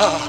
Oh.